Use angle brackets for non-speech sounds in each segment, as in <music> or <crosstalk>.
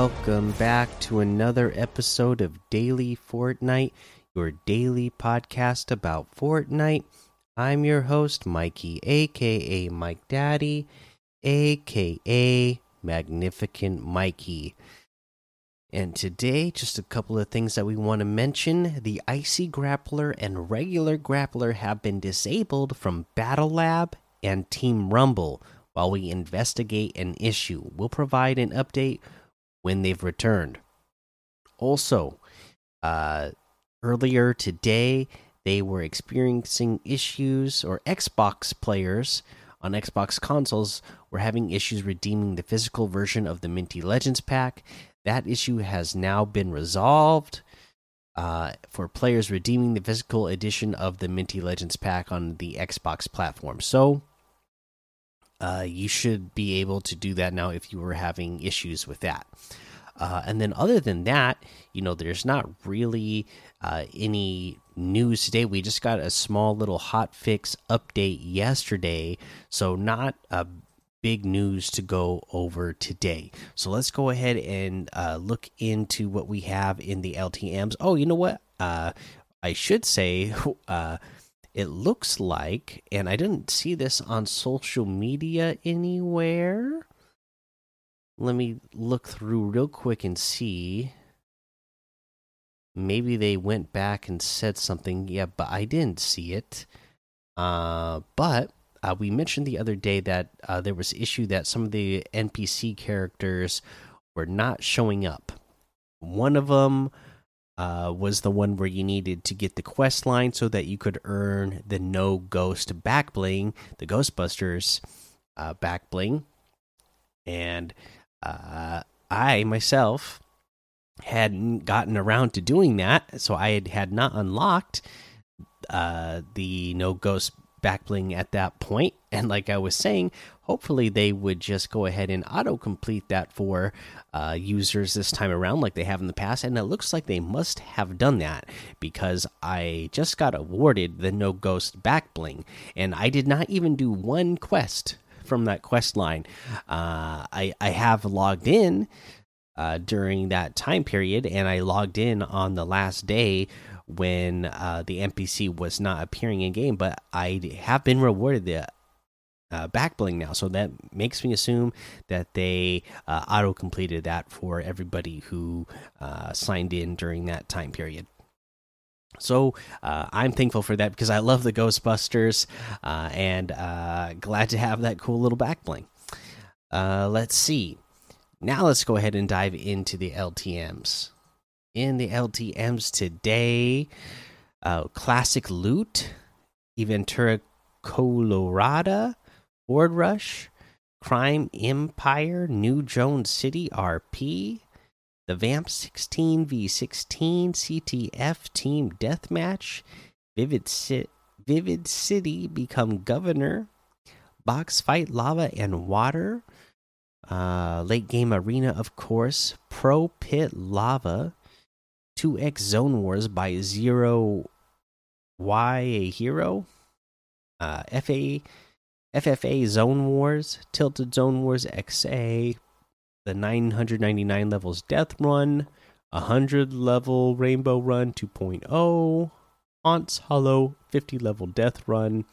welcome back to another episode of Daily Fortnite, your daily podcast about Fortnite. I'm your host, Mikey, aka Mike Daddy, aka Magnificent Mikey. And today, just a couple of things that we want to mention. The Icy Grappler and Regular Grappler have been disabled from Battle Lab and Team Rumble while we investigate an issue. We'll provide an update when they've returned. Also, uh, earlier today, they were experiencing issues, or Xbox players on Xbox consoles were having issues redeeming the physical version of the Minty Legends pack. That issue has now been resolved. Uh, for players redeeming the physical edition of the Minty Legends pack on the Xbox platform. So, uh, you should be able to do that now if you were having issues with that. Uh, and then, other than that, you know, there's not really uh, any news today. We just got a small little hot fix update yesterday, so not a big news to go over today. So let's go ahead and uh, look into what we have in the LTM's. Oh, you know what? Uh, I should say. <laughs> Uh, it looks like, and I didn't see this on social media anywhere. Let me look through real quick and see. Maybe they went back and said something. Yeah, but I didn't see it. Uh, but uh, we mentioned the other day that uh, there was issue that some of the NPC characters were not showing up. One of them uh, was the one where you needed to get the quest line so that you could earn the no ghost back bling, the Ghostbusters uh, back bling, and uh, I myself hadn't gotten around to doing that, so I had, had not unlocked uh, the no ghost back bling at that point. <laughs> And like I was saying, hopefully they would just go ahead and auto complete that for uh, users this time around, like they have in the past. And it looks like they must have done that because I just got awarded the no ghost back bling, and I did not even do one quest from that quest line. Uh, I I have logged in. Uh, during that time period, and I logged in on the last day when uh, the NPC was not appearing in game, but I have been rewarded the uh, back bling now, so that makes me assume that they uh, auto completed that for everybody who uh, signed in during that time period. So uh, I'm thankful for that because I love the Ghostbusters uh, and glad to have that cool little back bling. let's see. Now let's go ahead and dive into the LTM's in the LTMs today. Uh, classic loot, Eventura Colorado, Board Rush, Crime Empire, New Jones City RP, the Vamp 16 v 16 CTF Team Deathmatch, Vivid, C Vivid City Become Governor, Box Fight Lava and Water, uh, Late Game Arena, of course, Pro Pit Lava, 2x Zone Wars by Zero Y a Hero, uh, FA, FFA Zone Wars, Tilted Zone Wars XA, the 999 levels Death Run, 100 level Rainbow Run 2.0, Haunts Hollow 50 level Death Run,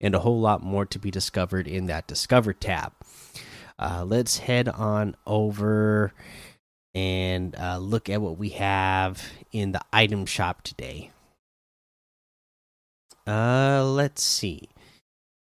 and a whole lot more to be discovered in that Discover tab. Uh, let's head on over and uh, look at what we have in the item shop today. Uh, let's see.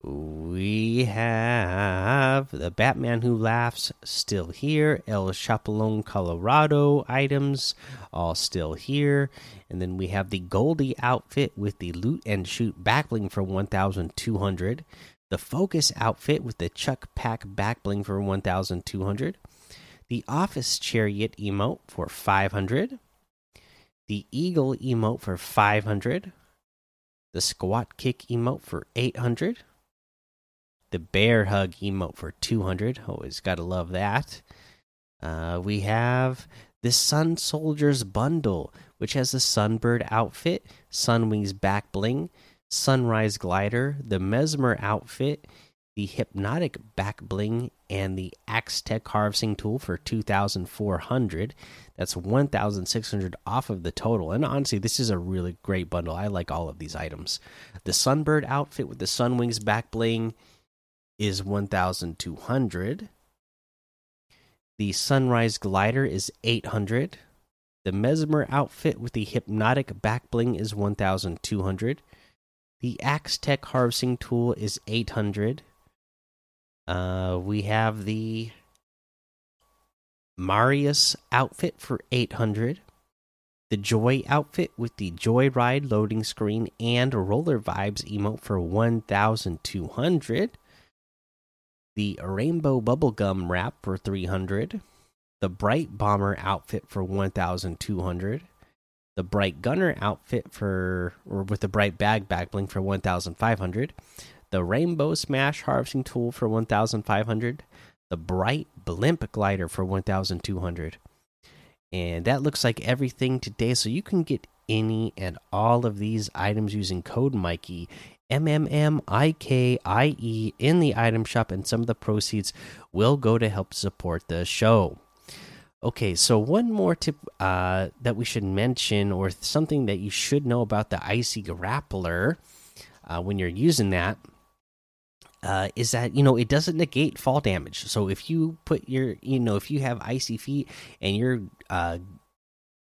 We have the Batman Who Laughs still here, El Chapulín Colorado items all still here, and then we have the Goldie outfit with the loot and shoot backbling for 1200, the Focus outfit with the Chuck Pack backbling for 1200 the Office Chariot emote for 500, the Eagle emote for 500, the Squat Kick emote for 800, the Bear Hug emote for 200. Always got to love that. Uh, we have the Sun Soldiers bundle, which has the Sunbird outfit, Sunwings back bling, Sunrise glider, the Mezmer outfit, the Hypnotic Back Bling, and the Axe Tech Harvesting Tool for 2,400. That's 1,600 off of the total. And honestly, this is a really great bundle. I like all of these items. The Sunbird outfit with the Sun Wings Back Bling is 1,200. The Sunrise Glider is 800. The Mezmer outfit with the Hypnotic Back Bling is 1,200. The Axe Tech Harvesting Tool is 800. Uh, we have the Marius outfit for 800. The Joy outfit with the Joyride loading screen and Roller Vibes emote for 1200. The Rainbow Bubblegum wrap for 300. The Bright Bomber outfit for 1200. The Bright Gunner outfit for or with the Bright Bag back bling for 1500 the Rainbow Smash harvesting tool for 1500, the Bright Blimp glider for 1200. And that looks like everything today. So you can get any and all of these items using code Mikey, M M M I K I E, in the item shop, and some of the proceeds will go to help support the show. Okay, so one more tip uh, that we should mention, or something that you should know about the Icy Grappler uh, when you're using that uh, is that you know it doesn't negate fall damage. So if you put your you know if you have icy feet and you're uh,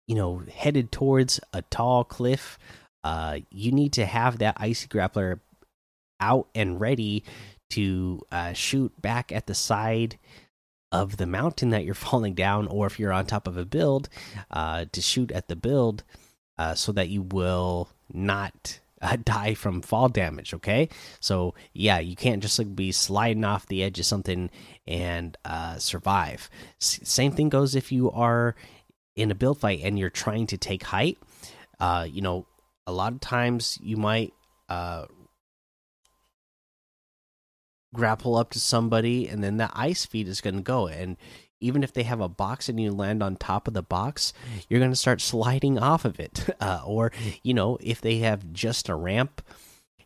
you know headed towards a tall cliff, uh, you need to have that icy grappler out and ready to uh, shoot back at the side of the mountain that you're <laughs> falling down, or if you're on top of a build, uh, to shoot at the build uh, so that you will not uh, <laughs> die from fall damage. Okay, so yeah, you can't just like be sliding off the edge of something and uh, survive. S same thing goes if you are in a build fight and you're trying to take height. Uh, you know, a lot of times you might uh, grapple up to somebody, and then that ice feed is going to go and even if they have a box and you land on top of the box, you're going to start sliding off of it. <laughs> Uh, or, you know, if they have just a ramp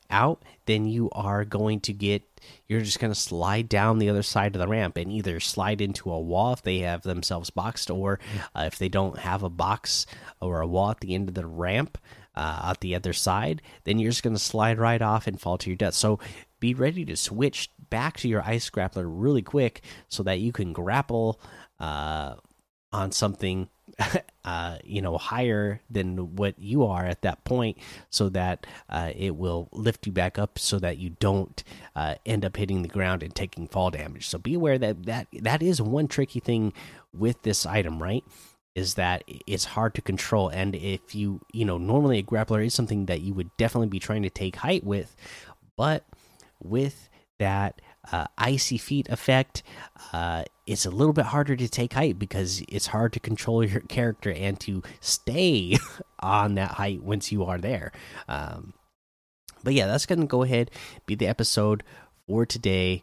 out, then you are going to get, you're just going to slide down the other side of the ramp and either slide into a wall if they have themselves boxed, or uh, if they don't have a box or a wall at the end of the ramp. Uh, at the other side, then you're just going to slide right off and fall to your death. So be ready to switch back to your ice grappler really quick so that you can grapple uh, on something <laughs> uh, you know higher than what you are at that point so that uh, it will lift you back up so that you don't uh, end up hitting the ground and taking fall damage. So be aware that that that is one tricky thing with this item right? Is that it's hard to control. And if you you know normally a grappler is something that you would definitely be trying to take height with but with that uh, icy feet effect, uh, it's a little bit harder to take height because it's hard to control your character and to stay <laughs> on that height once you are there. Um, but yeah, that's going to go ahead be the episode for today.